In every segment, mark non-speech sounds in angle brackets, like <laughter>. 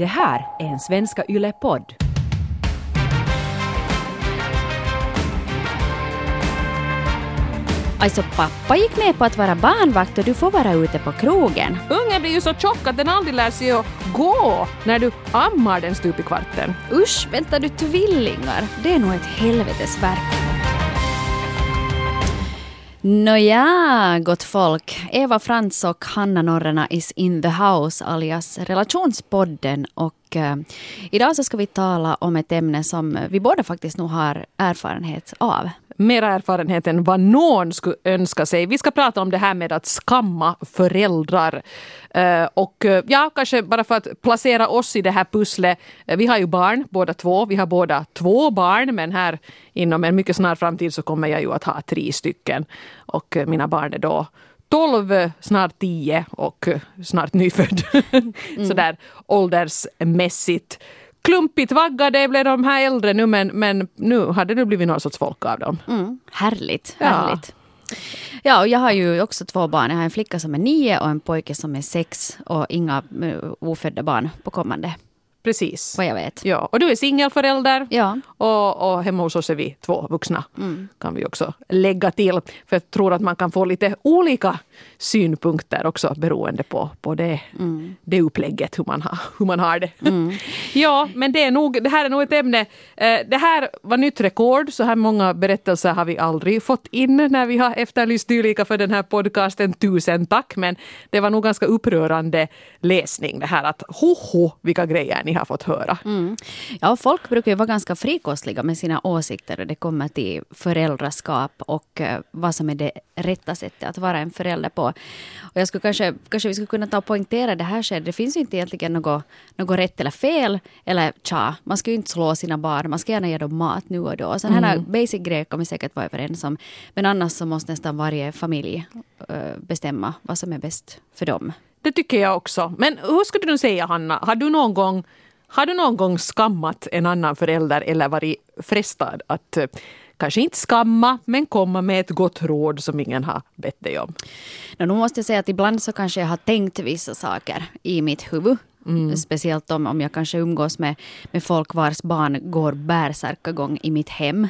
Det här är en Svenska Yle-podd. Alltså pappa gick med på att vara barnvakt och du får vara ute på krogen. Ungen blir ju så tjock att den aldrig lär sig att gå när du ammar den stup i kvarten. Usch, väntar du tvillingar? Det är nog ett helvetesverk. Nåja, gott folk. Eva Frans och Hanna Norrena is in the house alias Relationspodden och uh, idag så ska vi tala om ett ämne som vi båda faktiskt nog har erfarenhet av mer erfarenhet än vad någon skulle önska sig. Vi ska prata om det här med att skamma föräldrar. Uh, och uh, ja, kanske bara för att placera oss i det här pusslet. Uh, vi har ju barn båda två. Vi har båda två barn men här inom en mycket snar framtid så kommer jag ju att ha tre stycken. Och mina barn är då 12, snart 10 och snart nyfödd. <laughs> Mm. Sådär åldersmässigt klumpigt vaggade blev de här äldre nu men, men nu har det blivit någon sorts folk av dem. Mm, härligt, härligt. Ja. ja, och jag har ju också två barn. Jag har en flicka som är nio och en pojke som är sex och inga uh, ofödda barn på kommande. Precis. Vad jag vet. Ja, och du är singelförälder. Ja. Och, och hemma hos oss är vi två vuxna. Mm. Kan vi också lägga till. För jag tror att man kan få lite olika synpunkter också beroende på, på det, mm. det upplägget, hur man, har, hur man har det. Mm. <laughs> ja, men det, är nog, det här är nog ett ämne. Eh, det här var nytt rekord. Så här många berättelser har vi aldrig fått in när vi har efterlyst dylika för den här podcasten. Tusen tack. Men det var nog ganska upprörande läsning det här att hoho vilka grejer ni har fått höra. Mm. Ja, folk brukar ju vara ganska frikostliga med sina åsikter när det kommer till föräldraskap och uh, vad som är det rätta sättet att vara en förälder på. Och jag skulle kanske, kanske vi skulle kunna ta och poängtera det här skedet. Det finns ju inte egentligen något, något rätt eller fel. Eller tja, man ska ju inte slå sina barn. Man ska gärna ge dem mat nu och då. Sådana här mm. basic grejer vi säkert vara överens om. Men annars så måste nästan varje familj uh, bestämma vad som är bäst för dem. Det tycker jag också. Men hur skulle du säga Hanna, har du någon gång har du någon gång skammat en annan förälder eller varit frestad att eh, kanske inte skamma, men komma med ett gott råd som ingen har bett dig om? Nu måste jag säga att ibland så kanske jag har tänkt vissa saker i mitt huvud. Mm. Speciellt om, om jag kanske umgås med, med folk vars barn går bärsärkagång i mitt hem.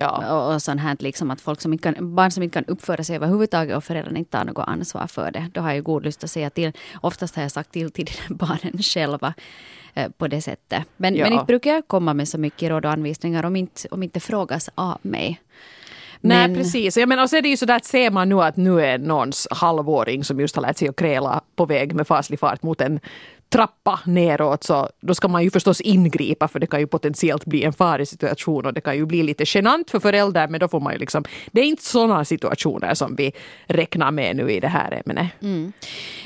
Ja. Och, och sånt här liksom att folk som inte kan, barn som inte kan uppföra sig överhuvudtaget och föräldrarna inte tar något ansvar för det. Då har jag god lust att säga till. Oftast har jag sagt till till <laughs> barnen själva eh, på det sättet. Men, ja. men inte brukar jag komma med så mycket råd och anvisningar om inte, om inte frågas av mig. Men... Nej precis. Jag menar, och så är det ju sådär att ser man nu att nu är någons halvåring som just har lärt sig att kräla på väg med faslig fart mot en trappa neråt så då ska man ju förstås ingripa för det kan ju potentiellt bli en farlig situation och det kan ju bli lite genant för föräldrar men då får man ju liksom det är inte sådana situationer som vi räknar med nu i det här ämnet. Mm.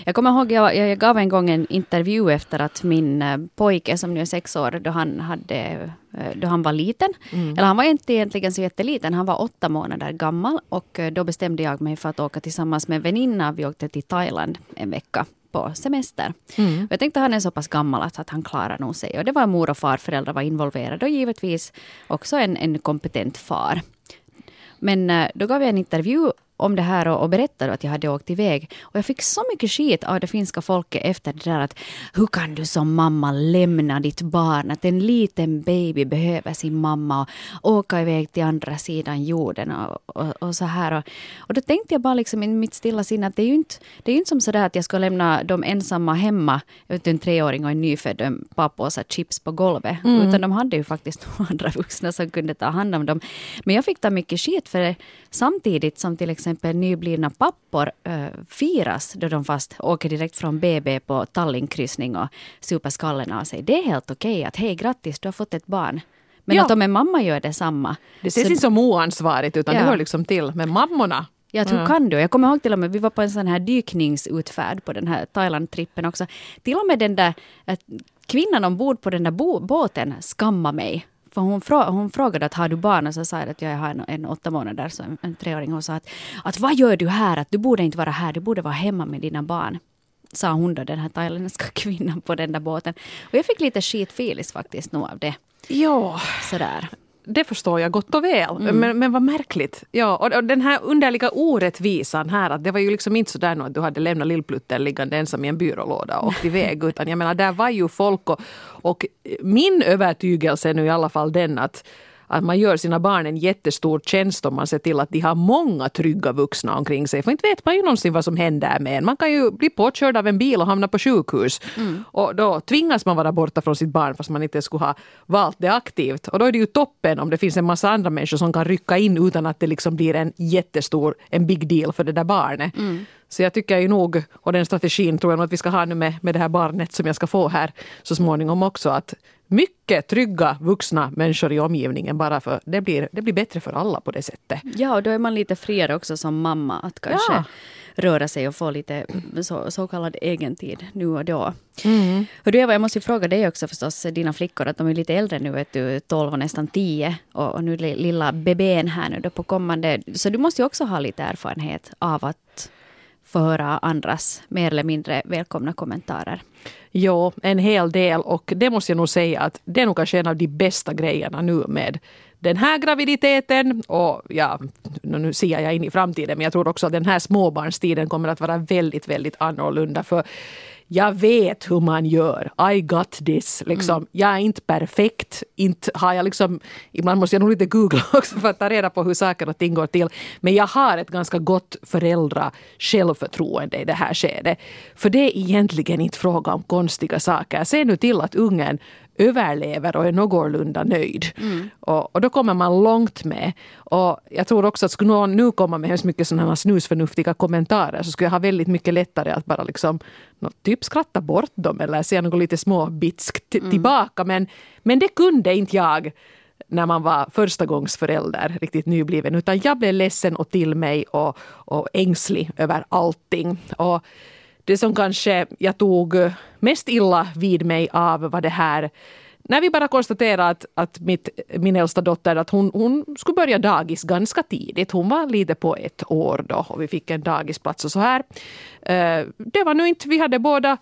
Jag kommer ihåg jag, jag gav en gång en intervju efter att min eh, pojke som nu är sex år då han hade eh, då han var liten. Mm. Eller han var inte egentligen så jätteliten, han var åtta månader gammal och eh, då bestämde jag mig för att åka tillsammans med en väninna. Vi åkte till Thailand en vecka på semester. Mm. jag tänkte att han är så pass gammal att, att han klarar nog sig. Och det var mor och farföräldrar var involverade och givetvis också en, en kompetent far. Men eh, då gav jag en intervju om det här och, och berättade att jag hade åkt iväg. Och jag fick så mycket skit av det finska folket efter det där att hur kan du som mamma lämna ditt barn? Att en liten baby behöver sin mamma och åka iväg till andra sidan jorden och, och, och så här. Och, och då tänkte jag bara liksom i mitt stilla sinne att det är ju inte, det är inte som sådär att jag ska lämna dem ensamma hemma, vet, en treåring och en nyfödd pappåse chips på golvet. Mm. Utan de hade ju faktiskt <laughs> andra vuxna som kunde ta hand om dem. Men jag fick ta mycket skit för det samtidigt som till exempel exempel nyblivna pappor äh, firas då de fast åker direkt från BB på Tallinnkryssning och super skallen av sig. Det är helt okej okay att hej grattis, du har fått ett barn. Men ja. att om en mamma gör detsamma. Det ses inte som oansvarigt utan ja. det hör liksom till. Men mammorna Ja, hur kan du? Jag kommer ihåg till och med, vi var på en sån här dykningsutfärd på den här Thailand-trippen också. Till och med den där kvinnan ombord på den där båten skammade mig. För hon, frå, hon frågade att har du barn och så sa jag att jag har en, en åtta månader, så en, en treåring. Hon sa att, att vad gör du här? Att du borde inte vara här, du borde vara hemma med dina barn. Sa hon då, den här thailändska <laughs> kvinnan på den där båten. Och jag fick lite skitfilis faktiskt nog av det. Ja. Sådär. Det förstår jag gott och väl. Mm. Men, men vad märkligt. Ja, och, och, den här underliga orättvisan här att det var ju liksom inte sådär att du hade lämnat lillplutten liggande ensam i en byrålåda och åkt iväg. <laughs> Utan jag menar, där var ju folk och, och min övertygelse är nu i alla fall den att att man gör sina barn en jättestor tjänst om man ser till att de har många trygga vuxna omkring sig. För inte vet man ju någonsin vad som händer med en. Man kan ju bli påkörd av en bil och hamna på sjukhus. Mm. Och då tvingas man vara borta från sitt barn fast man inte skulle ha valt det aktivt. Och då är det ju toppen om det finns en massa andra människor som kan rycka in utan att det liksom blir en jättestor, en big deal för det där barnet. Mm. Så jag tycker ju nog, och den strategin tror jag nog att vi ska ha nu med, med det här barnet som jag ska få här så småningom också, att mycket trygga vuxna människor i omgivningen bara för det blir, det blir bättre för alla på det sättet. Ja, och då är man lite friare också som mamma att kanske ja. röra sig och få lite så, så kallad egentid nu och då. Mm. Och du Eva, jag måste ju fråga dig också förstås, dina flickor, att de är lite äldre nu, vet du, 12 och nästan 10 och, och nu lilla bebén här nu då på kommande, så du måste ju också ha lite erfarenhet av att få höra andras mer eller mindre välkomna kommentarer. Ja, en hel del. Och det måste jag nog säga att det är nog kanske en av de bästa grejerna nu med den här graviditeten. Och ja, nu ser jag in i framtiden men jag tror också att den här småbarnstiden kommer att vara väldigt, väldigt annorlunda. För jag vet hur man gör. I got this. Liksom. Mm. Jag är inte perfekt. Inte har jag liksom, ibland måste jag nog lite googla <laughs> också för att ta reda på hur saker och ting går till. Men jag har ett ganska gott föräldra självförtroende i det här skedet. För det är egentligen inte fråga om konstiga saker. Se nu till att ungen överlever och är någorlunda nöjd. Mm. Och, och, då kommer man långt med. Och jag tror också att skulle någon nu komma med hemskt mycket sådana snusförnuftiga kommentarer så skulle jag ha väldigt mycket lättare att bara liksom typ skratta bort dem eller säga något lite småbitskt mm. tillbaka. Men, men det kunde inte jag när man var förstagångsförälder, riktigt nybliven. Utan jag blev ledsen och till mig och, och ängslig över allting. Och det som kanske jag tog mest illa vid mig av var det här när vi bara konstaterade att, att mitt, min äldsta dotter att hon, hon skulle börja dagis ganska tidigt. Hon var lite på ett år då och vi fick en dagisplats och så här. Eh, det var nu inte, vi hade båda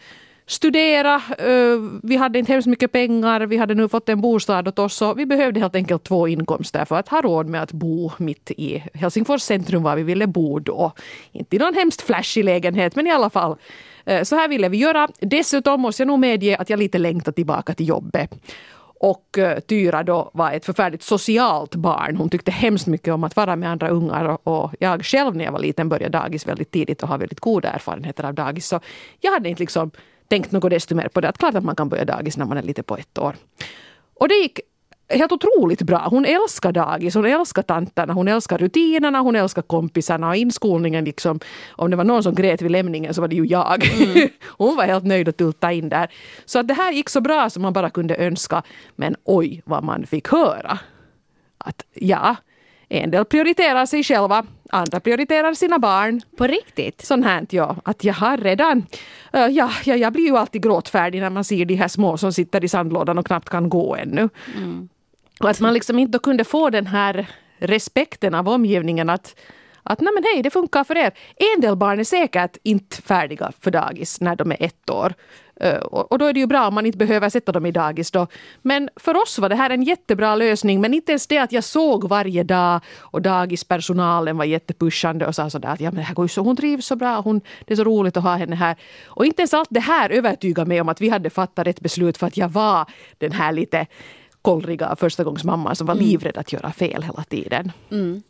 studera, eh, vi hade inte hemskt mycket pengar, vi hade nu fått en bostad åt oss och vi behövde helt enkelt två inkomster för att ha råd med att bo mitt i Helsingfors centrum var vi ville bo då. Inte i någon hemskt flashig lägenhet men i alla fall eh, så här ville vi göra. Dessutom måste jag nog medge att jag lite längtar tillbaka till jobbet. Och eh, Tyra då var ett förfärligt socialt barn. Hon tyckte hemskt mycket om att vara med andra ungar. Och jag själv när jag var liten började dagis väldigt tidigt och har väldigt goda erfarenheter av dagis. Så jag hade inte liksom tänkt något desto mer på det. Att klart att man kan börja dagis när man är lite på ett år. Och det gick helt otroligt bra. Hon älskar dagis, hon älskar tanterna, hon älskar rutinerna, hon älskar kompisarna och inskolningen. Liksom, om det var någon som grät vid lämningen så var det ju jag. Mm. <laughs> hon var helt nöjd att tulta in där. Så att det här gick så bra som man bara kunde önska. Men oj vad man fick höra. Att ja, en del prioriterar sig själva, andra prioriterar sina barn. På riktigt? Sånt här, ja. Att jag har redan... Uh, ja, ja, jag blir ju alltid gråtfärdig när man ser de här små som sitter i sandlådan och knappt kan gå ännu. Mm. Och att man liksom inte kunde få den här respekten av omgivningen att att nej men hej, det funkar för er. En del barn är säkert inte färdiga för dagis när de är ett år. Uh, och då är det ju bra om man inte behöver sätta dem i dagis då. Men för oss var det här en jättebra lösning. Men inte ens det att jag såg varje dag och dagispersonalen var jättepushande och sa sådär att ja men det här går ju så, hon trivs så bra, hon, det är så roligt att ha henne här. Och inte ens allt det här övertygade mig om att vi hade fattat rätt beslut för att jag var den här lite kollriga förstagångsmamman som var mm. livrädd att göra fel hela tiden. Mm.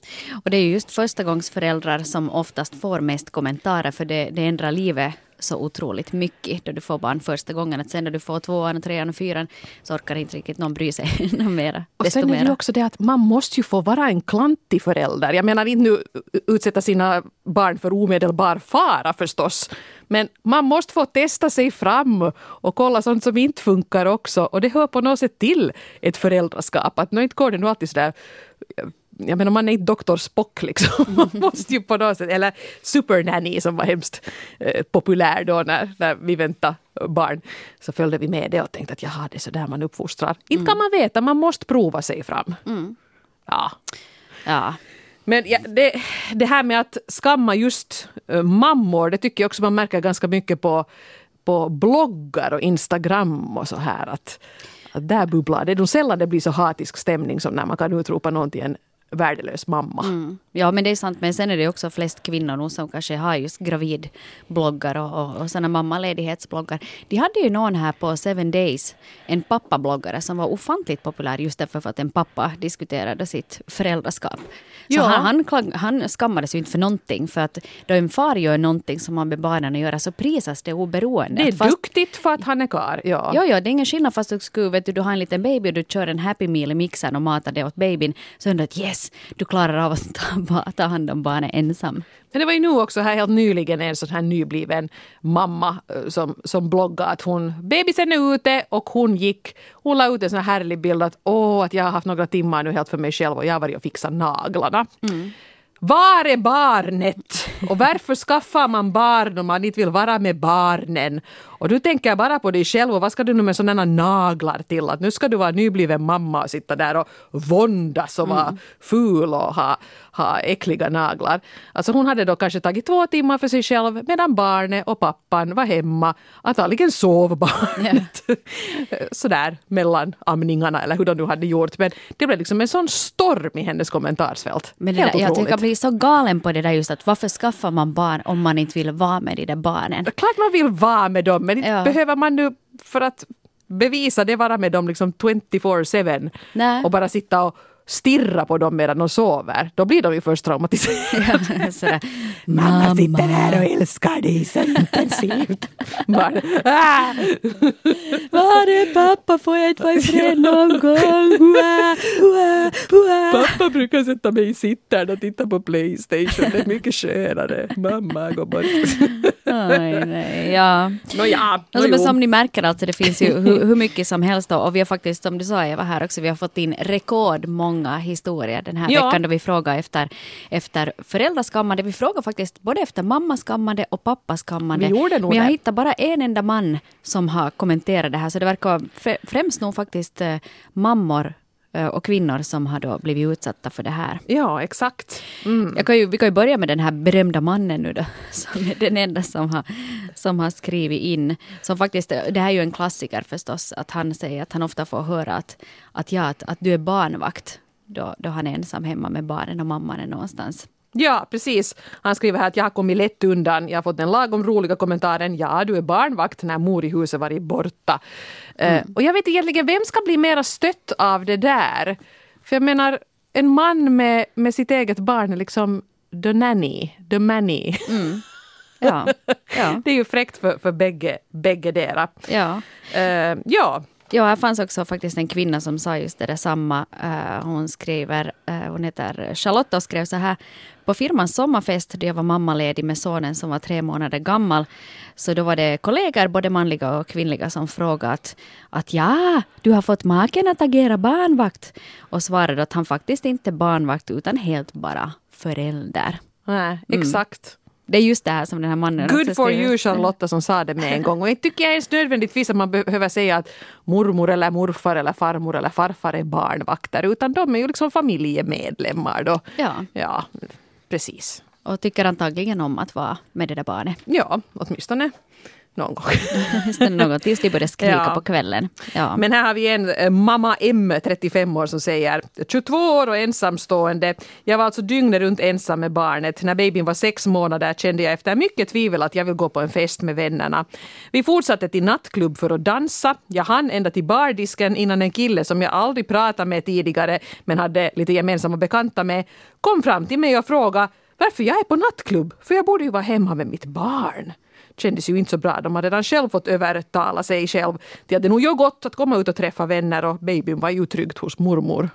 Och det är just förstagångsföräldrar som oftast får mest kommentarer för det, det ändrar livet så otroligt mycket då du får barn första gången. Att sen när du får tvåan, trean och fyran så orkar inte riktigt någon bry sig <laughs> mera. Och sen är det också det att man måste ju få vara en klantig förälder. Jag menar inte nu utsätta sina barn för omedelbar fara förstås. Men man måste få testa sig fram och kolla sånt som inte funkar också. Och det hör på något sätt till ett föräldraskap. Att nu inte går det nog alltid sådär jag menar man är inte doktor Spock liksom. <laughs> Man måste ju på något sätt, eller Supernanny som var hemskt eh, populär då när, när vi väntade barn. Så följde vi med det och tänkte att jaha, det är så där man uppfostrar. Mm. Inte kan man veta, man måste prova sig fram. Mm. Ja. ja. Men ja, det, det här med att skamma just uh, mammor, det tycker jag också man märker ganska mycket på, på bloggar och Instagram och så här. Att, Att där bubblar det. är nog sällan det blir så hatisk stämning som när man kan utropa någon till en värdelös mamma. Mm. Ja men det är sant men sen är det också flest kvinnor nog som kanske har just gravidbloggar och, och, och sådana mammaledighetsbloggar. De hade ju någon här på Seven Days, en pappabloggare som var ofantligt populär just därför för att en pappa diskuterade sitt föräldraskap. Så Ja. han, han, klag- han skammades ju inte för någonting för att då en far gör någonting som har med barnen att göra så prisas det oberoende. Det är Fast- duktigt för att han är karl. Ja. Jo, jo, det är ingen skillnad fast du skulle, vet du, du har en liten baby och du kör en happy meal i mixern och matar det åt babyn. Så undrar du att yes, du klarar av att ta, <laughs> ta hand om barnet ensam. Men det var ju nu också här helt nyligen en sån här nybliven mamma eh, som, som bloggade att hon, bebisen är ute och hon gick, hon la ut en sån här härlig bild att åh, att jag har haft några timmar nu helt för mig själv och jag har varit och fixat naglarna. Var är barnet? Och varför skaffar man barn om man inte vill vara med barnen? Och du tänker bara på dig själv och vad ska du nu med sådana naglar till? Att nu ska du vara nybliven mamma och sitta där och våndas och vara ful och ha, ha äckliga naglar. Alltså hon hade då kanske tagit två timmar för sig själv medan barnet och pappan var hemma. Antagligen sov barnet. <laughs> Sådär mellan amningarna eller hur de nu hade gjort. Men det blev liksom en sån storm i hennes kommentarsfält. Men det Helt där, otroligt. Blir så galen på det där just att varför skaffar man barn om man inte vill vara med de där barnen? Klart man vill vara med dem, men inte Ja. behöver man nu för att bevisa det vara med dem liksom 24-7 Nej. och bara sitta och stirra på dem medan de sover. Då blir de ju först traumatiserade. Mamma sitter här och älskar dig så intensivt. <laughs> Ah! Var är pappa? Får jag inte vara ifred någon gång? <laughs> Ua, ua, ua. Pappa brukar sätta mig i sittaren och titta på Playstation. Det är mycket skönare. Mamma går bort. Oj, nej, ja. Nåja, Alltså, men som ni märker, alltså, det finns ju hur, hur mycket som helst. Då. Och vi har faktiskt, som du sa Eva här också, vi har fått in rekordmånga historier den här Ja. veckan då vi frågar efter, efter föräldraskammande. Vi frågar faktiskt både efter mammaskammande och pappaskammande. Vi gjorde nog Men jag det. hittade bara en enda man som har kommenterat det här. Så det verkar fr- främst nog faktiskt eh, mammor eh, och kvinnor som har då blivit utsatta för det här. Ja, exakt. Mm. Jag kan ju, vi kan ju börja med den här berömda mannen nu då, <laughs> som är den enda som har, som har skrivit in. Som faktiskt, det här är ju en klassiker förstås, att han säger att han ofta får höra att, att, ja, att, att du är barnvakt då, då han är ensam hemma med barnen och mamman är någonstans. Ja, precis. Han skriver här att jag har kommit lätt undan. Jag har fått den lagom roliga kommentaren. Ja, du är barnvakt när mor i huset varit borta. Eh, och jag vet egentligen vem ska bli mera stött av det där? För jag menar, en man med, med sitt eget barn är liksom the nanny, the manny. <laughs> Ja, ja, Det är ju fräckt för, för bägge, bägge dera. ja. Eh, ja, Ja, här fanns också faktiskt en kvinna som sa just det där samma. Eh, hon skriver, eh, hon heter Charlotte och skrev så här. På firmans sommarfest då jag var mammaledig med sonen som var tre månader gammal. Så då var det kollegor, både manliga och kvinnliga, som frågade att, att ja, du har fått maken att agera barnvakt. Och svarade att han faktiskt inte är barnvakt utan helt bara förälder. nej, exakt. Det är just det här som den här mannen Good for you Charlotta som sa det med en gång. Och inte tycker jag ens nödvändigtvis att man behöver säga att mormor eller morfar eller farmor eller farfar är barnvakter utan de är ju liksom familjemedlemmar då. Ja, Ja, precis. och tycker antagligen om att vara med det där barnet. Ja, åtminstone någon gång. <laughs> Just något tills de börjar skrika Ja. på kvällen. Ja. Men här har vi en eh, mamma M, 35 år, som säger 22 år och ensamstående. Jag var alltså dygnet runt ensam med barnet. När babyn var sex månader kände jag efter mycket tvivel att jag vill gå på en fest med vännerna. Vi fortsatte till nattklubb för att dansa. Jag hann ända till bardisken innan en kille som jag aldrig pratat med tidigare men hade lite gemensamma bekanta med kom fram till mig och frågade varför jag är på nattklubb, för jag borde ju vara hemma med mitt barn kändes ju inte så bra. De hade redan själv fått övertala sig själv till att det nog gör gott att komma ut och träffa vänner och babyn var ju tryggt hos mormor.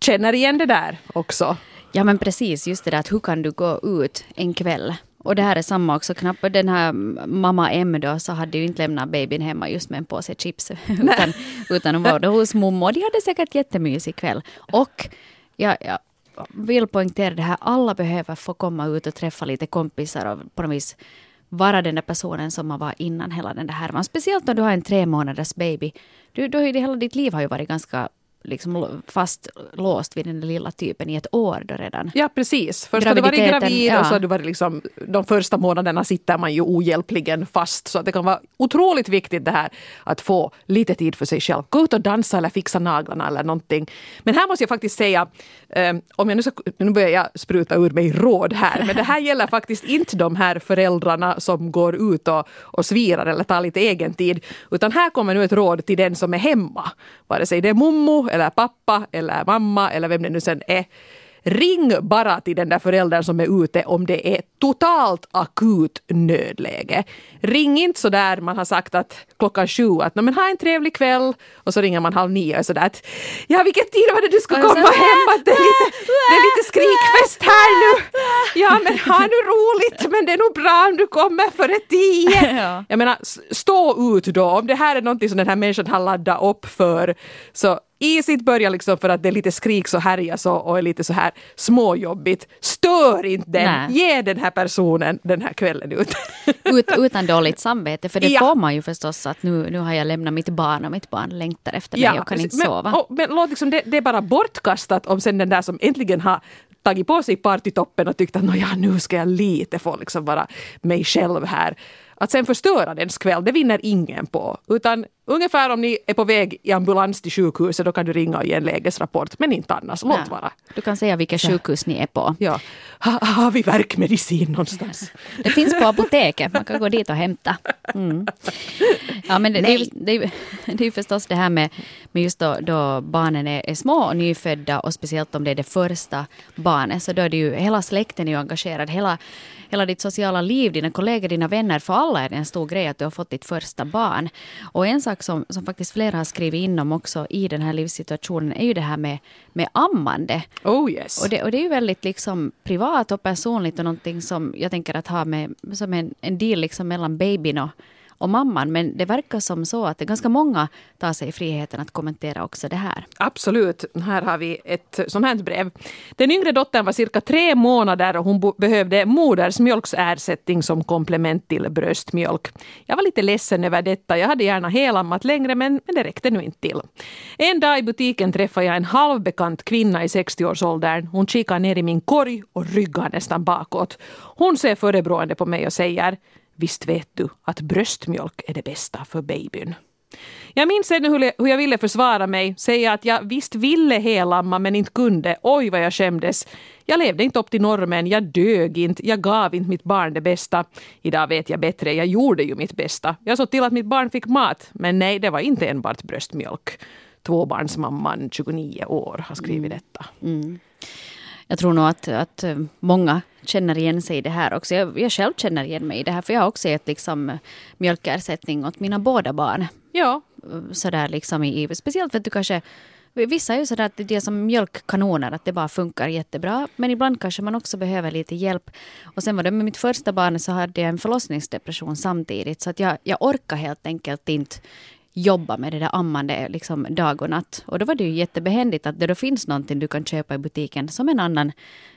Känner igen det där också. ja men precis, just det där att hur kan du gå ut en kväll? Och det här är samma också, knappt den här mamma M då så hade ju inte lämnat babyn hemma just med en påse chips. <laughs> utan, utan hon var då hos mommo. De hade säkert jättemysig kväll. Och jag, jag vill poängtera det här, alla behöver få komma ut och träffa lite kompisar och på något vis vara den där personen som man var innan hela den där härvan. Speciellt när du har en tre månaders baby. Du, då, hela ditt liv har ju varit ganska liksom fastlåst vid den lilla typen i ett år då redan. Ja precis. Först har du varit gravid ja. och så har du varit liksom, de första månaderna sitter man ju ohjälpligen fast. Så det kan vara otroligt viktigt det här att få lite tid för sig själv. Gå ut och dansa eller fixa naglarna eller någonting. Men här måste jag faktiskt säga, um, om jag nu, ska, nu börjar jag spruta ur mig råd här, men det här gäller faktiskt <laughs> inte de här föräldrarna som går ut och, och svirar eller tar lite egen tid. Utan här kommer nu ett råd till den som är hemma. Vare sig det är mommo eller pappa eller mamma eller vem det nu sen är. Ring bara till den där föräldern som är ute om det är totalt akut nödläge. Ring inte så där man har sagt att klockan sju att men ha en trevlig kväll och så ringer man halv nio och sådär att ja vilken tid var det du skulle komma hem att det är lite, det är lite skrikfest här nu. Ja men ha nu roligt men det är nog bra om du kommer före tio. <laughs> Ja. Jag menar stå ut då om det här är någonting som den här människan har laddat upp för så isigt börjar liksom för att det är lite skriks och härjas och, och är lite så här småjobbigt. Stör inte den, Nej. ge den här personen den här kvällen ut. <laughs> ut utan dåligt samvete, för det ja. får man ju förstås att nu, nu har jag lämnat mitt barn och mitt barn längtar efter mig ja, och kan inte men, sova. Och, men låt liksom, det, det, är bara bortkastat om sen den där som äntligen har tagit på sig partytoppen och tyckt att ja, nu ska jag lite få liksom vara mig själv här att sen förstöra dens kväll, det vinner ingen på. Utan ungefär om ni är på väg i ambulans till sjukhuset, då kan du ringa och ge en lägesrapport. Men inte annars, låt Nej. vara. Du kan säga vilka sjukhus ni är på. Ja. Ha, har vi värkmedicin någonstans? <laughs> Det finns på apoteket, man kan gå dit och hämta. Mm. Ja, men det, det, är, det, är, det är förstås det här med, med just då, då barnen är, är, små och nyfödda och speciellt om det är det första barnet, så då är det ju hela släkten är ju engagerad. Hela, hela ditt sociala liv, dina kollegor, dina vänner, för alla är det en stor grej att du har fått ditt första barn. Och en sak som, som faktiskt flera har skrivit in om också i den här livssituationen är ju det här med, med ammande. Oh yes. Och det, och det är ju väldigt liksom privat och personligt och någonting som jag tänker att ha med som en, en deal liksom mellan babyn och och mamman. Men det verkar som så att det ganska många tar sig friheten att kommentera också det här. Absolut. Här har vi ett sånt här brev. Den yngre dottern var cirka tre månader och hon behövde modersmjölksersättning som komplement till bröstmjölk. Jag var lite ledsen över detta. Jag hade gärna helammat längre men, men det räckte nu inte till. En dag i butiken träffade jag en halvbekant kvinna i 60-årsåldern. Hon kikar ner i min korg och ryggar nästan bakåt. Hon ser förebrående på mig och säger Visst vet du att bröstmjölk är det bästa för babyn. Jag minns ännu hur jag ville försvara mig, säga att jag visst ville helamma men inte kunde. Oj vad jag skämdes. Jag levde inte upp till normen, jag dög inte, jag gav inte mitt barn det bästa. Idag vet jag bättre, jag gjorde ju mitt bästa. Jag såg till att mitt barn fick mat, men nej, det var inte enbart bröstmjölk. Tvåbarnsmamman, 29 år, har skrivit mm. detta. Mm jag tror nog att, att eh, många känner igen sig i det här också. Jag, jag själv känner igen mig i det här för jag har också gett liksom eh, mjölkersättning åt mina båda barn. Ja. Eh, sådär liksom i, speciellt för att du kanske Vissa är ju sådär att det är som mjölkkanoner, att det bara funkar jättebra. Men ibland kanske man också behöver lite hjälp. Och sen var det med mitt första barn så hade jag en förlossningsdepression samtidigt. Så att jag, jag orkar helt enkelt inte jobba med det där ammande liksom dag och natt. Och då var det ju jättebehändigt att det då finns någonting du kan köpa i butiken som en annan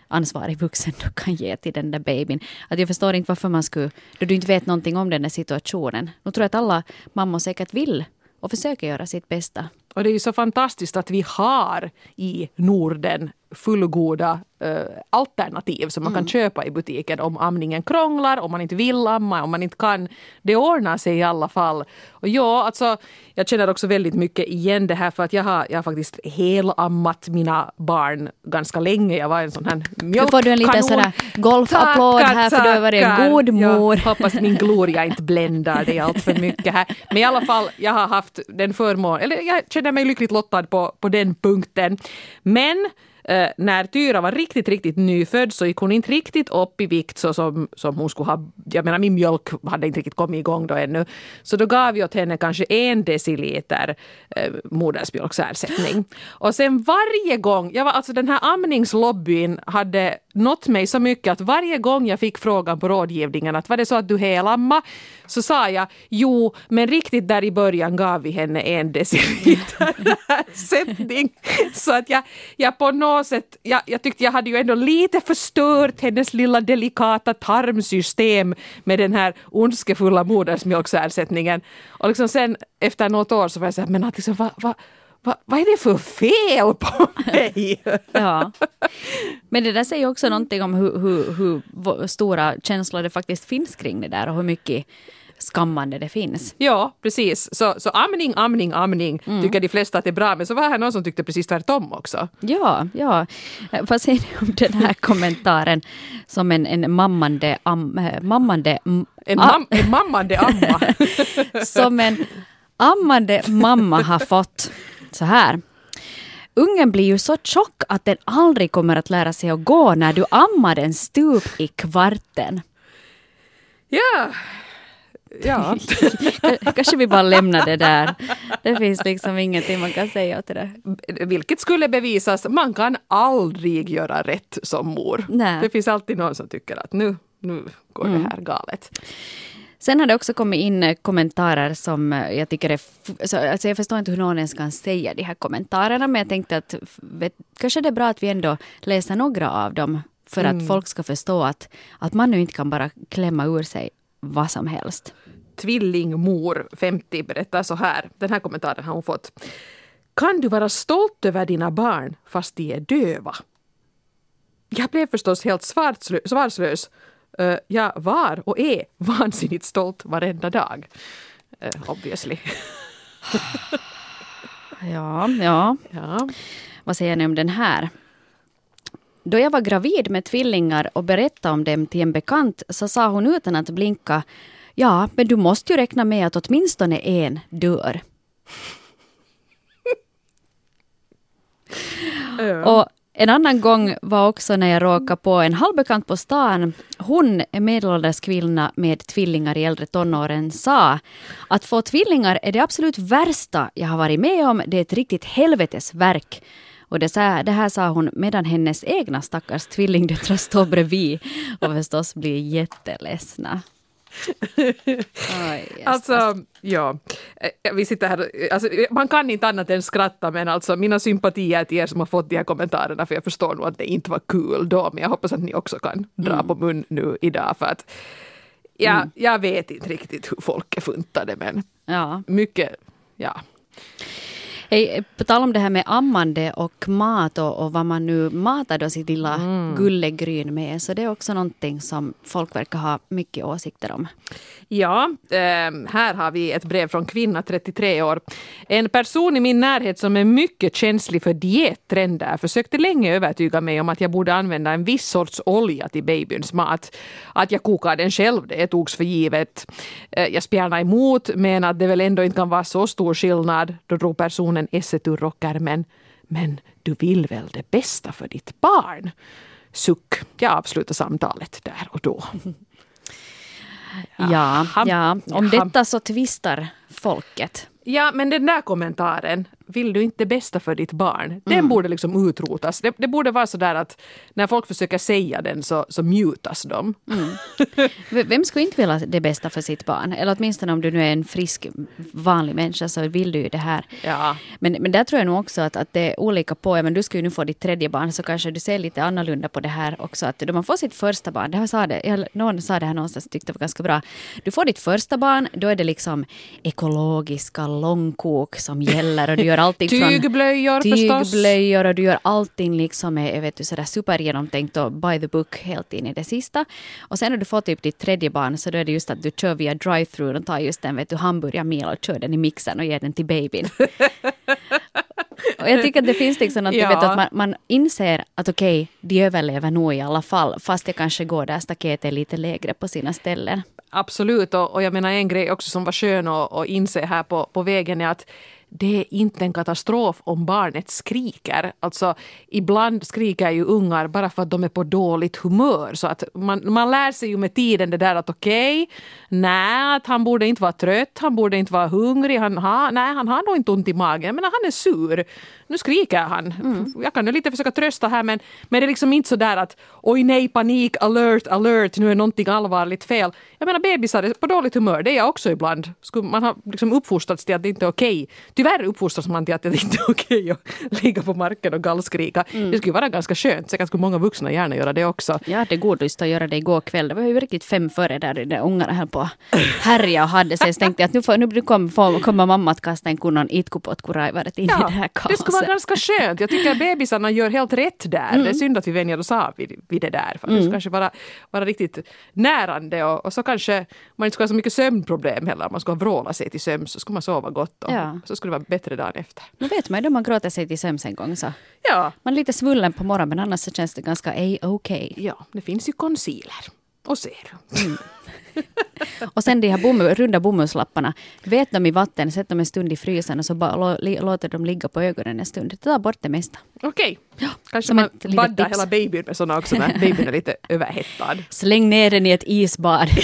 ansvarig vuxen <laughs> du kan ge till den där babyn. Att jag förstår inte varför man skulle, då du inte vet någonting om den där situationen. Nu tror jag att alla mammor säkert vill och försöker göra sitt bästa. Och det är ju så fantastiskt att vi har i Norden fullgoda uh, alternativ som man mm. kan köpa i butiken om amningen krånglar, om man inte vill amma, om man inte kan. Det ordnar sig i alla fall. Och ja, alltså, jag känner också väldigt mycket igen det här för att jag har, jag har faktiskt helammat mina barn ganska länge. Jag var en sån här mjölkkanon. Nu får du en liten sån här golfapplåd här för du har varit en god mor. Jag hoppas min gloria inte bländar dig allt för mycket här. Men i alla fall, jag har haft den förmån, eller jag känner mig lyckligt lottad på, på den punkten. Men eh, när Tyra var riktigt, riktigt nyfödd så gick hon inte riktigt upp i vikt så som, som hon skulle ha. Jag menar min mjölk hade inte riktigt kommit igång då ännu. Så då gav vi åt henne kanske en deciliter eh, modersmjölksersättning. Och sen varje gång, jag var, alltså den här amningslobbyn hade nått mig så mycket att varje gång jag fick frågan på rådgivningen att var det så att du helamma? Så sa jag jo, men riktigt där i början gav vi henne en deciliter <laughs> ersättning. Så att jag, jag på något sätt, jag, jag tyckte jag hade ju ändå lite förstört hennes lilla delikata tarmsystem med den här ondskefulla modersmjölksersättningen. Och liksom sen efter något år så var jag så här, men att liksom, vad, vad, Va, vad är det för fel på mig? Ja. Men det där säger också någonting om hur, hur, hur stora känslor det faktiskt finns kring det där och hur mycket skammande det finns. Ja, precis. Så, så amning, amning, amning mm. tycker de flesta att det är bra. Men så var det någon som tyckte precis tvärtom också. Ja, ja. Vad säger ni om den här kommentaren som en, en mammande, am, eh, mammande... En, mam, en mammande <laughs> amma. som en ammande mamma har fått så här. Ungen blir ju så tjock att den aldrig kommer att lära sig att gå när du ammar den stup i kvarten. Ja, Ja. <laughs> Kanske vi bara lämnar det där. Det finns liksom ingenting man kan säga till det. Vilket skulle bevisas, man kan aldrig göra rätt som mor. Nej. Det finns alltid någon som tycker att nu, nu går mm. det här galet. Sen har det också kommit in kommentarer som jag tycker är... Alltså jag förstår inte hur någon ens kan säga de här kommentarerna men jag tänkte att vet, kanske det är bra att vi ändå läser några av dem för mm. att folk ska förstå att, att man nu inte kan bara klämma ur sig vad som helst. Tvillingmor 50 berättar så här. Den här kommentaren har hon fått. Kan du vara stolt över dina barn fast de är döva? Jag blev förstås helt svarslös. Uh, jag var och är <laughs> vansinnigt stolt varenda dag. Uh, obviously. <laughs> ja, ja, ja. Vad säger ni om den här? Då jag var gravid med tvillingar och berättade om dem till en bekant så sa hon utan att blinka Ja, men du måste ju räkna med att åtminstone en dör. <laughs> Och en annan gång var också när jag råkade på en halvbekant på stan. Hon, en medelålders kvinna med tvillingar i äldre tonåren, sa att få tvillingar är det absolut värsta jag har varit med om. Det är ett riktigt helvetesverk. Och det, det här sa hon medan hennes egna stackars tvillingdöttrar står bredvid och förstås blir jätteledsna. Oj, alltså, ja. Eh, vi sitter här, alltså, man kan inte annat än skratta men alltså mina sympatier till er som har fått de här kommentarerna för jag förstår nog att det inte var kul då men jag hoppas att ni också kan dra mm. på mun nu idag för att ja, mm. jag vet inte riktigt hur folk är funtade men ja. mycket, ja. Hej, på tal om det här med ammande och mat och, och vad man nu matar då sitt lilla mm. gullegryn med, så det är också någonting som folk verkar ha mycket åsikter om. Ja, äh, här har vi ett brev från kvinna 33 år. En person i min närhet som är mycket känslig för diettrender försökte länge övertyga mig om att jag borde använda en viss sorts olja till babyns mat. Att jag kokar den själv, det togs för givet. Äh, jag spjärnade emot, men att det väl ändå inte kan vara så stor skillnad. Då drog personen esset ur rockärmen. Men du vill väl det bästa för ditt barn? Suck. Jag avslutar samtalet där och då. Ja, ja, om detta så tvistar folket. Ja, men den där kommentaren, vill du inte det bästa för ditt barn? Den mm. borde liksom utrotas. Det, det, borde vara så där att när folk försöker säga den så, så mutas de. Mm. <laughs> Vem skulle inte vilja det bästa för sitt barn? Eller åtminstone om du nu är en frisk vanlig människa så vill du ju det här. Ja. Men, men där tror jag nog också att, att det är olika på. Men du ska ju nu få ditt tredje barn så kanske du ser lite annorlunda på det här också. Att då man får sitt första barn, det här sa det, jag, någon sa det här någonstans tyckte det var ganska bra. Du får ditt första barn, då är det liksom ekologiska långkok som gäller och du gör allting från. Tygblöjor och du gör allting liksom med, vet du, sådär supergenomtänkt och by the book helt in i det sista. Och sen när du får typ ditt tredje barn så då är det just att du kör via drive-through och tar just vet du hamburgarmil och kör den i mixen och ger den till babyn. Och jag tycker att det finns liksom något, ja. vet, att man, man inser att okej, okay, de överlever nog i alla fall, fast det kanske går där staketet är lite lägre på sina ställen. Absolut, och, och jag menar en grej också som var skön att, att inse här på, på vägen är att det är inte en katastrof om barnet skriker. Alltså ibland skriker ju ungar bara för att de är på dåligt humör. Så att man, man lär sig ju med tiden det där att okej, okay, nej, han borde inte vara trött, han borde inte vara hungrig, han, ha, nej, han har nog inte ont i magen, men han är sur. Nu skriker han. Mm. Jag kan ju lite försöka trösta här men, men det är liksom inte så där att oj nej, panik, alert, alert, nu är någonting allvarligt fel. Jag menar bebisar är på dåligt humör, det är jag också ibland. Man har liksom uppfostrats till att det inte är okej. Okay tyvärr uppfostras man till att det inte är okej att ligga på marken och gallskrika. Det skulle vara ganska skönt. Säkert skulle många vuxna gärna göra det också. Jag hade god lust att göra det igår kväll. Det var ju riktigt fem före där de ungarna höll på att härja och hade sig. Så tänkte jag att nu, får, nu kommer, får, kommer mamma att kasta en kunnon itkupotkuraivaret in i det här det skulle vara kaoset. ganska skönt. Jag tycker att bebisarna gör helt rätt där. Mm. Det är synd att vi vänjer oss av vid, vid det där. För det skulle kanske vara, vara riktigt närande och, och så kanske man inte skulle ha så mycket sömnproblem heller. Man skulle vråla sig till sömns så skulle man sova gott och Ja. så skulle det vara bättre dagen efter. Nu vet man ju då man gråter sig till sömns en gång så. Ja, Man är lite svullen på morgonen men annars så känns det ganska a-okej. ja det finns ju concealer och serum. <laughs> Och sen de här bomull, runda bomullslapparna. Vet de i vatten, sätt dem en stund i frysen och så bara li, låter dem ligga på ögonen en stund. Det tar bort det mesta. Okej, kanske som man baddar hela babyn med sådana också när <laughs> babyn är lite överhettad. Släng ner den i ett isbad. <laughs>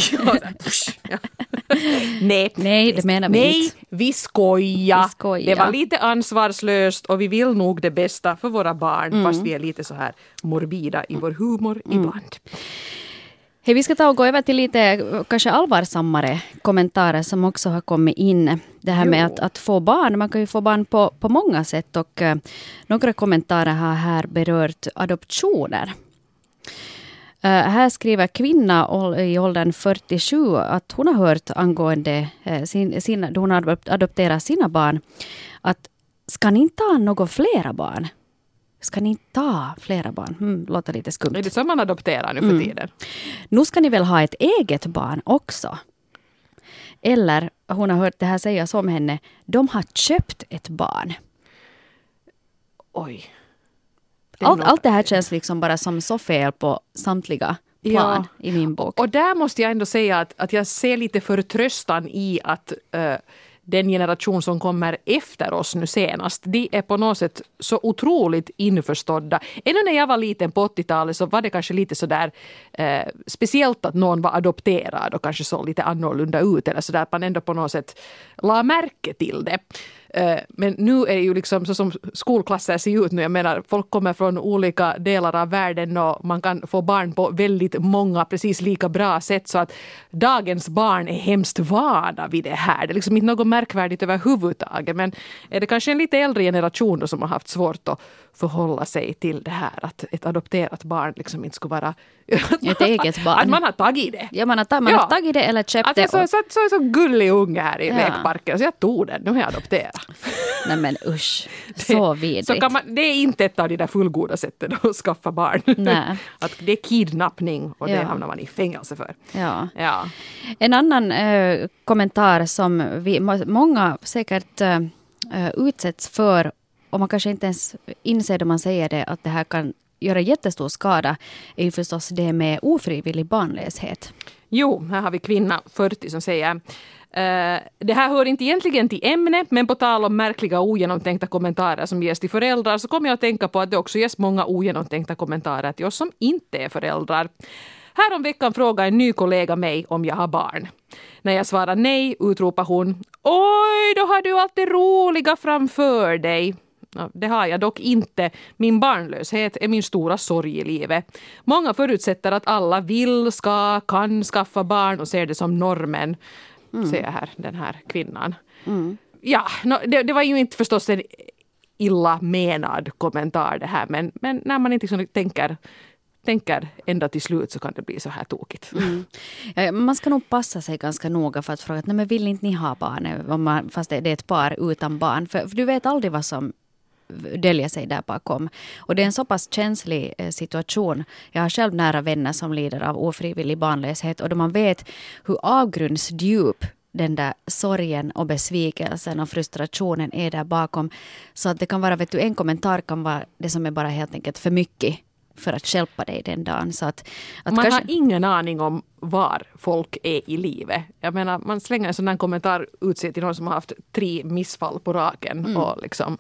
Ja. Nej, Nej, det menar vi Nej, inte. vi skojar. Vi skojar. Det var lite ansvarslöst och vi vill nog det bästa för våra barn Mm. fast vi är lite så här morbida i vår humor ibland. Hej, vi ska ta och gå över till lite eh, kanske allvarsammare kommentarer som också har kommit in. Det här med Jo. att, att få barn, man kan ju få barn på, på många sätt och eh, några kommentarer har här berört adoptioner. Eh, här skriver kvinna i åldern 47 att hon har hört angående uh, sin, sin, då hon har adop- adopterat sina barn att ska ni inte ta några flera barn? Ska ni inte ta flera barn? Hmm, låter lite skumt. Är det så man adopterar nu för Mm. tiden? Nu ska ni väl ha ett eget barn också? Eller, hon har hört det här sägas om henne, de har köpt ett barn. Oj. Det Allt, allt det här känns liksom bara som så fel på samtliga plan Ja. i min bok. Och där måste jag ändå säga att, att jag ser lite förtröstan i att eh, den generation som kommer efter oss nu senast, de är på något sätt så otroligt införstådda. Ännu när jag var liten på 80-talet så var det kanske lite sådär eh, speciellt att någon var adopterad och kanske såg lite annorlunda ut eller sådär att man ändå på något sätt la märke till det. Eh, Men nu är det ju liksom så som skolklasser ser ut nu. Jag menar, folk kommer från olika delar av världen och man kan få barn på väldigt många precis lika bra sätt. Så att dagens barn är hemskt vana vid det här. Det är liksom inte något märkvärdigt överhuvudtaget. Men är det kanske en lite äldre generation då som har haft svårt att förhålla sig till det här att ett adopterat barn liksom inte skulle vara... <laughs> Ett eget barn. Att man har tagit det. Ja, man har, ta- man Ja. har tagit det eller köpt Att det. jag så, och- så, så, så gullig unge här i Ja. lekparken så jag tog den. Nu har jag adopterat. <laughs> Nej men usch, så vidrigt. Så kan man, det är inte ett av de där fullgoda sätten att skaffa barn. Nej. <laughs> Att det är kidnappning och det Ja. hamnar man i fängelse för. Ja. Ja. En annan eh, kommentar som vi, må- många säkert eh, utsätts för och man kanske inte ens inser då man säger det att det här kan göra jättestor skada är ju förstås det med ofrivillig barnlöshet. Jo, här har vi kvinna 40 som säger Eh, det här hör inte egentligen till ämnet, men på tal om märkliga ogenomtänkta kommentarer som ges till föräldrar så kommer jag att tänka på att det också ges många ogenomtänkta kommentarer till oss som inte är föräldrar. Häromveckan frågade en ny kollega mig om jag har barn. När jag svarar nej utropar hon Oj, då har du allt det roliga framför dig. Det har jag dock inte. Min barnlöshet är min stora sorg i livet. Många förutsätter att alla vill, ska, kan skaffa barn och ser det som normen. Säger här, den här kvinnan. Ja, nå, det, det var ju inte förstås en illa menad kommentar det här men, men när man inte liksom tänker, tänker ända till slut så kan det bli så här tokigt. <laughs> Eh, Man ska nog passa sig ganska noga för att fråga att nej, men vill inte ni ha barn? eh, fast det det är ett par utan barn. För, för du vet aldrig vad som döljer sig där bakom. Och det är en så pass känslig eh, situation. Jag har själv nära vänner som lider av ofrivillig barnlöshet och då man vet hur avgrundsdjup den där sorgen och besvikelsen och frustrationen är där bakom. Så att det kan vara, vet du, en kommentar kan vara det som är bara helt enkelt för mycket för att hjälpa dig den dagen. Så att, att man kanske, har ingen aning om var folk är i livet. Jag menar, man slänger en sån här kommentar ut sig till någon som har haft tre missfall på raken Mm. och liksom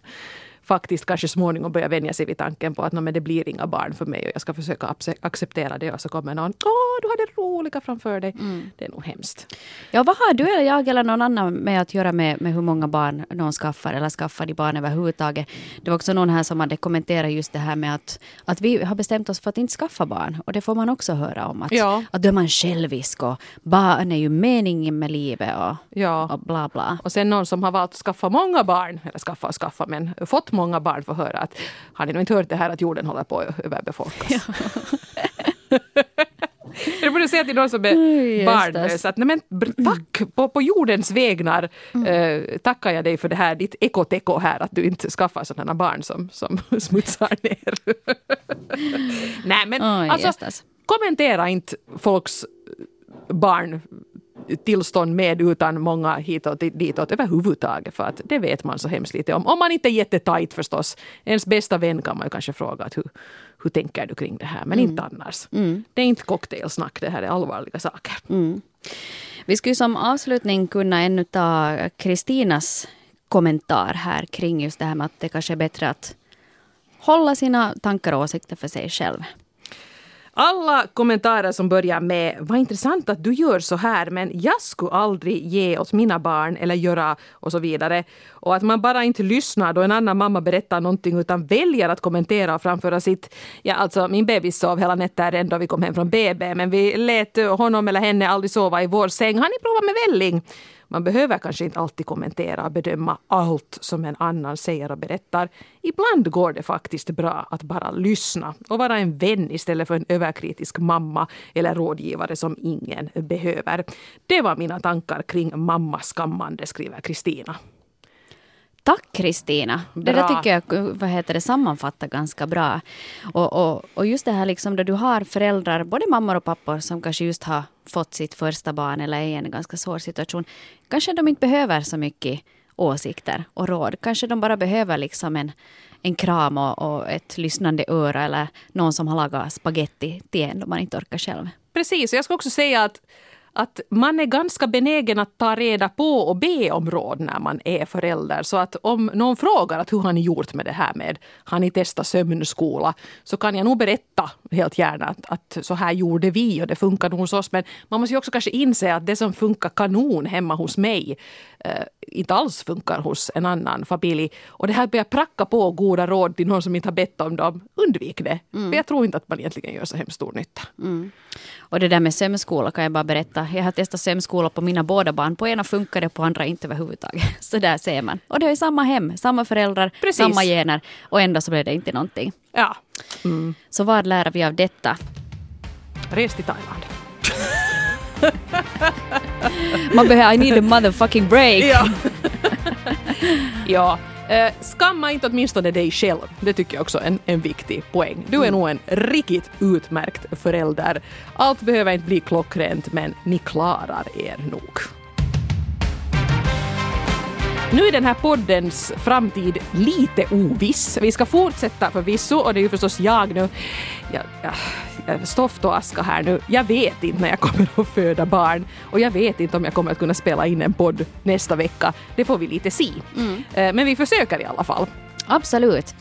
faktiskt kanske småningom börjar vänja sig vid tanken på att men det blir inga barn för mig och jag ska försöka acceptera det och så kommer någon Åh, du har det roliga framför dig. Mm. Det är nog hemskt. Ja, vad har du eller jag eller någon annan med att göra med, med hur många barn någon skaffar eller skaffar de barn överhuvudtaget? Det var också någon här som hade kommenterat just det här med att, att vi har bestämt oss för att inte skaffa barn. Och det får man också höra om. Att, ja. att då är man självisk och barn är ju meningen med livet och, ja. och bla bla. Och sen någon som har valt att skaffa många barn, eller skaffa och skaffa, men fått många barn får höra att har ni nog inte hört det här att jorden håller på att överbefolkas? Ja. <laughs> Jag borde säga till någon som är mm, barnlös att nej men, tack på, på jordens vägnar mm. eh, tackar jag dig för det här ditt ekoteko här att du inte skaffar sådana barn som, som <laughs> smutsar ner. <laughs> nej men oh, alltså, kommentera inte folks barn tillstånd med utan många hitåt ditåt överhuvudtaget för att det vet man så hemskt lite om. Om man inte är jättetajt förstås. Ens bästa vän kan man ju kanske fråga att hur, hur tänker du kring det här? Men mm. inte annars. Mm. Det är inte cocktailsnack, det här är allvarliga saker. Mm. Vi skulle som avslutning kunna ännu ta Kristinas kommentar här kring just det här med att det kanske är bättre att hålla sina tankar och åsikter för sig själv. Alla kommentarer som börjar med “Vad intressant att du gör så här men jag skulle aldrig ge åt mina barn eller göra” och så vidare. Och att man bara inte lyssnar då en annan mamma berättar någonting utan väljer att kommentera och framföra sitt. Ja, alltså min bebis sov hela nätter då vi kom hem från BB men vi lät honom eller henne aldrig sova i vår säng. Har ni provat med välling? Man behöver kanske inte alltid kommentera och bedöma allt som en annan säger och berättar. Ibland går det faktiskt bra att bara lyssna och vara en vän istället för en överkritisk mamma eller rådgivare som ingen behöver. Det var mina tankar kring mammaskammande, skriver Kristina. Tack Kristina. Det där tycker jag vad heter det, sammanfattar ganska bra. Och, och, och just det här liksom då du har föräldrar, både mammor och pappor som kanske just har fått sitt första barn eller är i en ganska svår situation. Kanske de inte behöver så mycket åsikter och råd. Kanske de bara behöver liksom en, en kram och, och ett lyssnande öra eller någon som har lagat spaghetti till en om man inte orkar själv. Precis, jag ska också säga att att man är ganska benägen att ta reda på och be om råd när man är förälder. Så att om någon frågar att hur har ni gjort med det här med, har ni testat sömnskola? Så kan jag nog berätta helt gärna att, att så här gjorde vi och det funkar nog hos oss. Men man måste ju också kanske inse att det som funkar kanon hemma hos mig eh, inte alls funkar hos en annan familj. Och det här börjar pracka på goda råd till någon som inte har bett om dem. Undvik det. Mm. För jag tror inte att man egentligen gör så hemskt stor nytta. Mm. Och det där med sömnskola kan jag bara berätta. Jag har testat sömnskola på mina båda barn. På ena funkar det, på andra inte överhuvudtaget. <laughs> Så där ser man. Och det är samma hem, samma föräldrar, Precis. samma gener. Och ändå så blev det inte någonting. Ja. Mm. Så vad lär vi av detta? Res till Thailand. Man behöver, I need a motherfucking break. Ja. <laughs> ja. Eh, skamma inte åtminstone dig själv. Det tycker jag också är en, en viktig poäng. Du är mm. nog en riktigt utmärkt förälder. Allt behöver inte bli klockrent, men ni klarar er nog. Nu är den här poddens framtid lite oviss. Vi ska fortsätta förvisso och det är ju förstås jag nu. Jag, jag, stoft och aska här nu. Jag vet inte när jag kommer att föda barn och jag vet inte om jag kommer att kunna spela in en podd nästa vecka. Det får vi lite se. Mm. Eh, men vi försöker i alla fall. Absolut.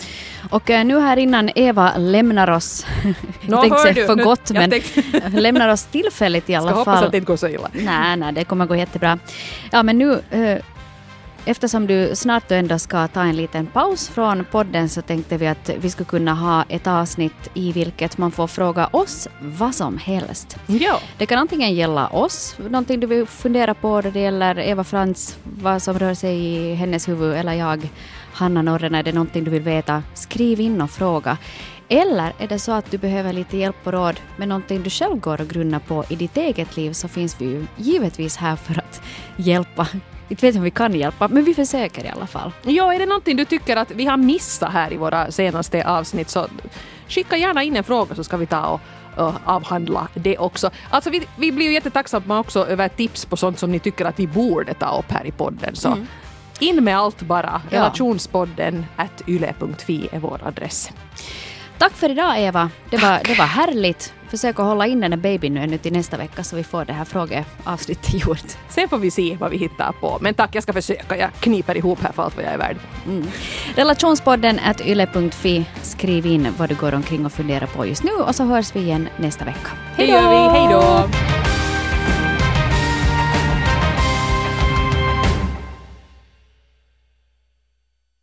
Och eh, nu här innan Eva lämnar oss, <laughs> jag tänkte säga för gott, men <laughs> lämnar oss tillfälligt i <laughs> alla Ska fall. Ska hoppas att det inte går så illa. Nej, nej, det kommer gå jättebra. Ja, men nu eh, Eftersom du snart ändå ska ta en liten paus från podden så tänkte vi att vi skulle kunna ha ett avsnitt i vilket man får fråga oss vad som helst. Ja. Det kan antingen gälla oss, någonting du vill fundera på då det gäller Eva Frans, vad som rör sig i hennes huvud, eller jag, Hanna Norren, är det någonting du vill veta, skriv in och fråga. Eller är det så att du behöver lite hjälp och råd med någonting du själv går och grunnar på i ditt eget liv så finns vi ju givetvis här för att hjälpa inte vet om vi kan hjälpa, men vi försöker i alla fall. Ja, är det någonting du tycker att vi har missat här i våra senaste avsnitt så skicka gärna in en fråga så ska vi ta och uh, avhandla det också. Alltså vi, vi blir ju jättetacksamma också över tips på sånt som ni tycker att vi borde ta upp här i podden. Så mm. in med allt bara. Relationspodden at yle.fi är vår adress. Tack för idag Eva. Det var, det var härligt. Försök att hålla in den här babyn nu ännu till nästa vecka så vi får det här frågeavsnittet <laughs> gjort. Sen får vi se vad vi hittar på. Men tack, jag ska försöka. Jag kniper ihop här för allt vad jag är värd. Mm. Relationspodden at yle.fi. Skriv in vad du går omkring och funderar på just nu och så hörs vi igen nästa vecka. Det gör vi. Hej då!